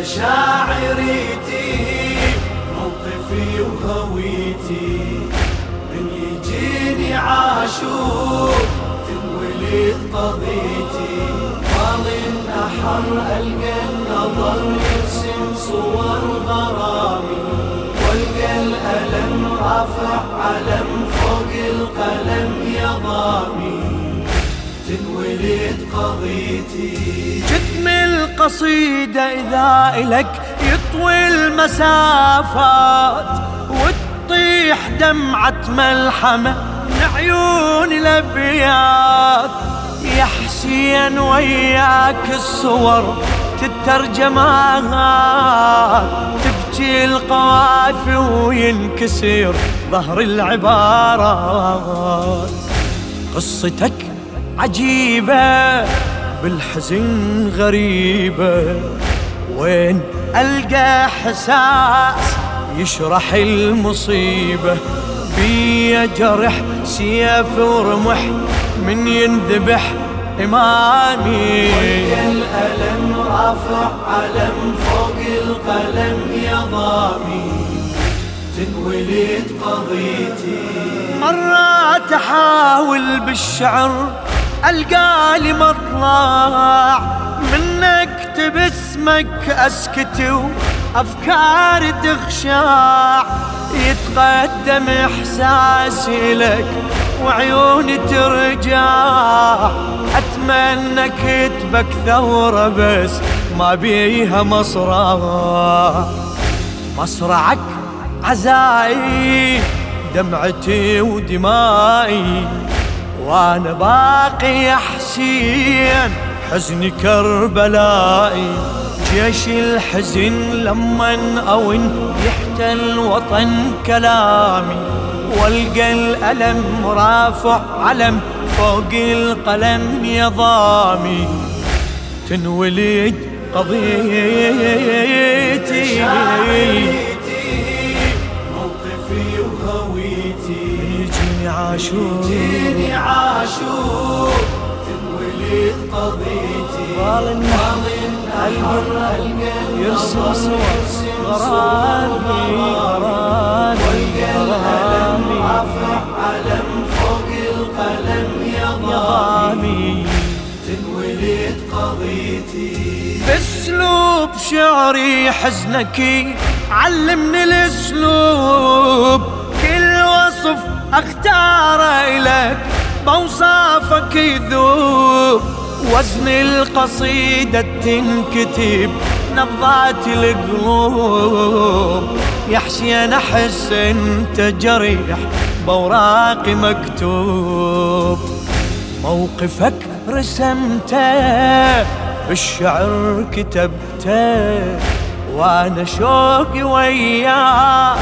مشاعريتي موقفي وهويتي. من يجيني عاشور تنولد قضيتي. طال النحر ألقى النظر يرسم صور غرامي. وألقى الألم رافع علم فوق القلم يا ضامي. تنولد قضيتي. القصيدة إذا إلك يطوي المسافات وتطيح دمعة ملحمة من عيون الأبيات. يا حسين وياك الصور تترجمات تبكي القوافي وينكسر ظهر العبارات. قصتك عجيبة بالحزن غريبة. وين ألقى حساس يشرح المصيبة؟ بي جرح سيف ورمح من ينذبح إمامي الألم رافع علم فوق القلم يا ضامي؟ تنولد قضيتي. مرات أحاول بالشعر ألقى لي مطلع من أكتب اسمك أسكت وأفكاري تخشع يتقدم إحساسي لك وعيوني ترجع. أتمنى كتبك ثورة بس ما بيها مصرع. مصرعك عزائي دمعتي ودمائي. وأنا باقي حسين حزن كربلائي. جيش الحزن لمن أون يحتل وطن كلامي. والقى الألم رافع علم فوق القلم يا ضامي تنولد قضيتي. يجيني عاشور. جيني عاشور. تنولد قضيتي. النحر القلب يرسم صور غرامي غرامي غرامي. رافع علم فوق القلم يا ضامي. تنولد قضيتي. بأسلوب شعري حزنك علمني الأسلوب. كل وصف اختاره لك بوصافك يذوب وزن القصيدة تنكتب نبضات القلوب. يا حسين احس انت جريح بوراقي مكتوب. موقفك رسمته بالشعر كتبته وأنا شوقي وياك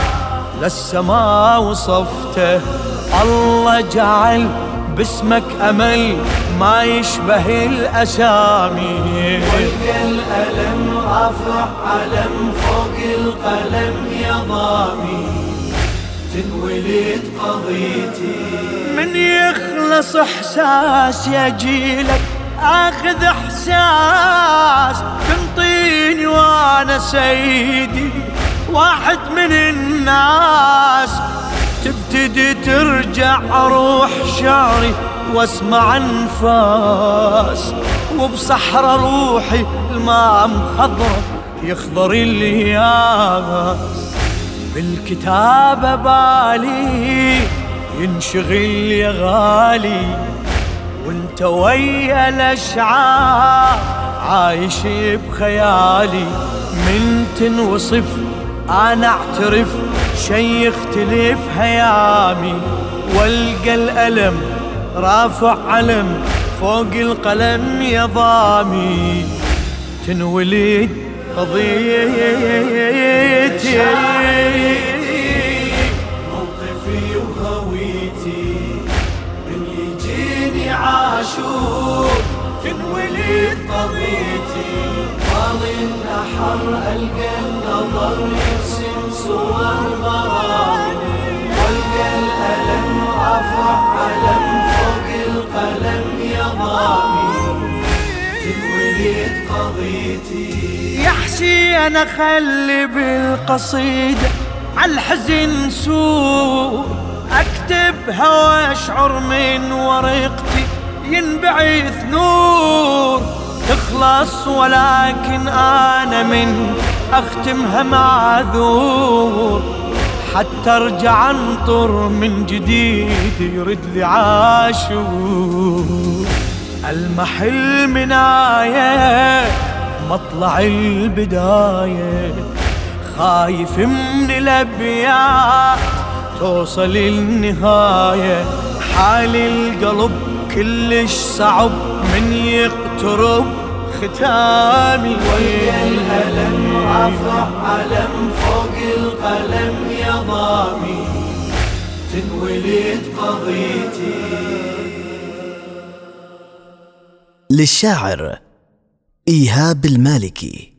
للسما وصفته. الله جعل باسمك أمل ما يشبه الاسامي والقى الألم رافع علم فوق القلم يا ضامي. تنولد قضيتي. من يخلص إحساس يجيلك آخذ إحساس تنطيني وأنا سيدي. واحد من الناس تبتدي ترجع روح شعري واسمع انفاس وبصحراء روحي الماء مخضرة يخضر الياس. بالكتابة بالي ينشغل يا غالي وانت ويا الأشعار عايش بخيالي. من تنوصف أنا أعترف شي يختلف هيامي والقى الألم رافع علم فوق القلم يا ضامي. تنولد قضيتي. موقفي وهويتي. من يجيني عاشور تنولد قضيتي. طال النحر ألقى النظر يرسم صور غرامي والقى الألم رافع علم فوق القلم يا ضامي تنولد قضيتي. يا حسين حسين اخلي بالقصيدة عالحزن سور اكتبها واشعر من ورقتي ينبعث نور. تخلص ولكن أنا من اختمها معذور حتى أرجع أنطر من جديد يرد لي عاشور. المحل مناية مطلع البداية. خايف من الأبيات توصل النهاية حال القلب كلش صعب من يقترب ختامي. ويا الألم رافع علم فوق القلم يا ضامي. تنولد قضيتي. للشاعر إيهاب المالكي.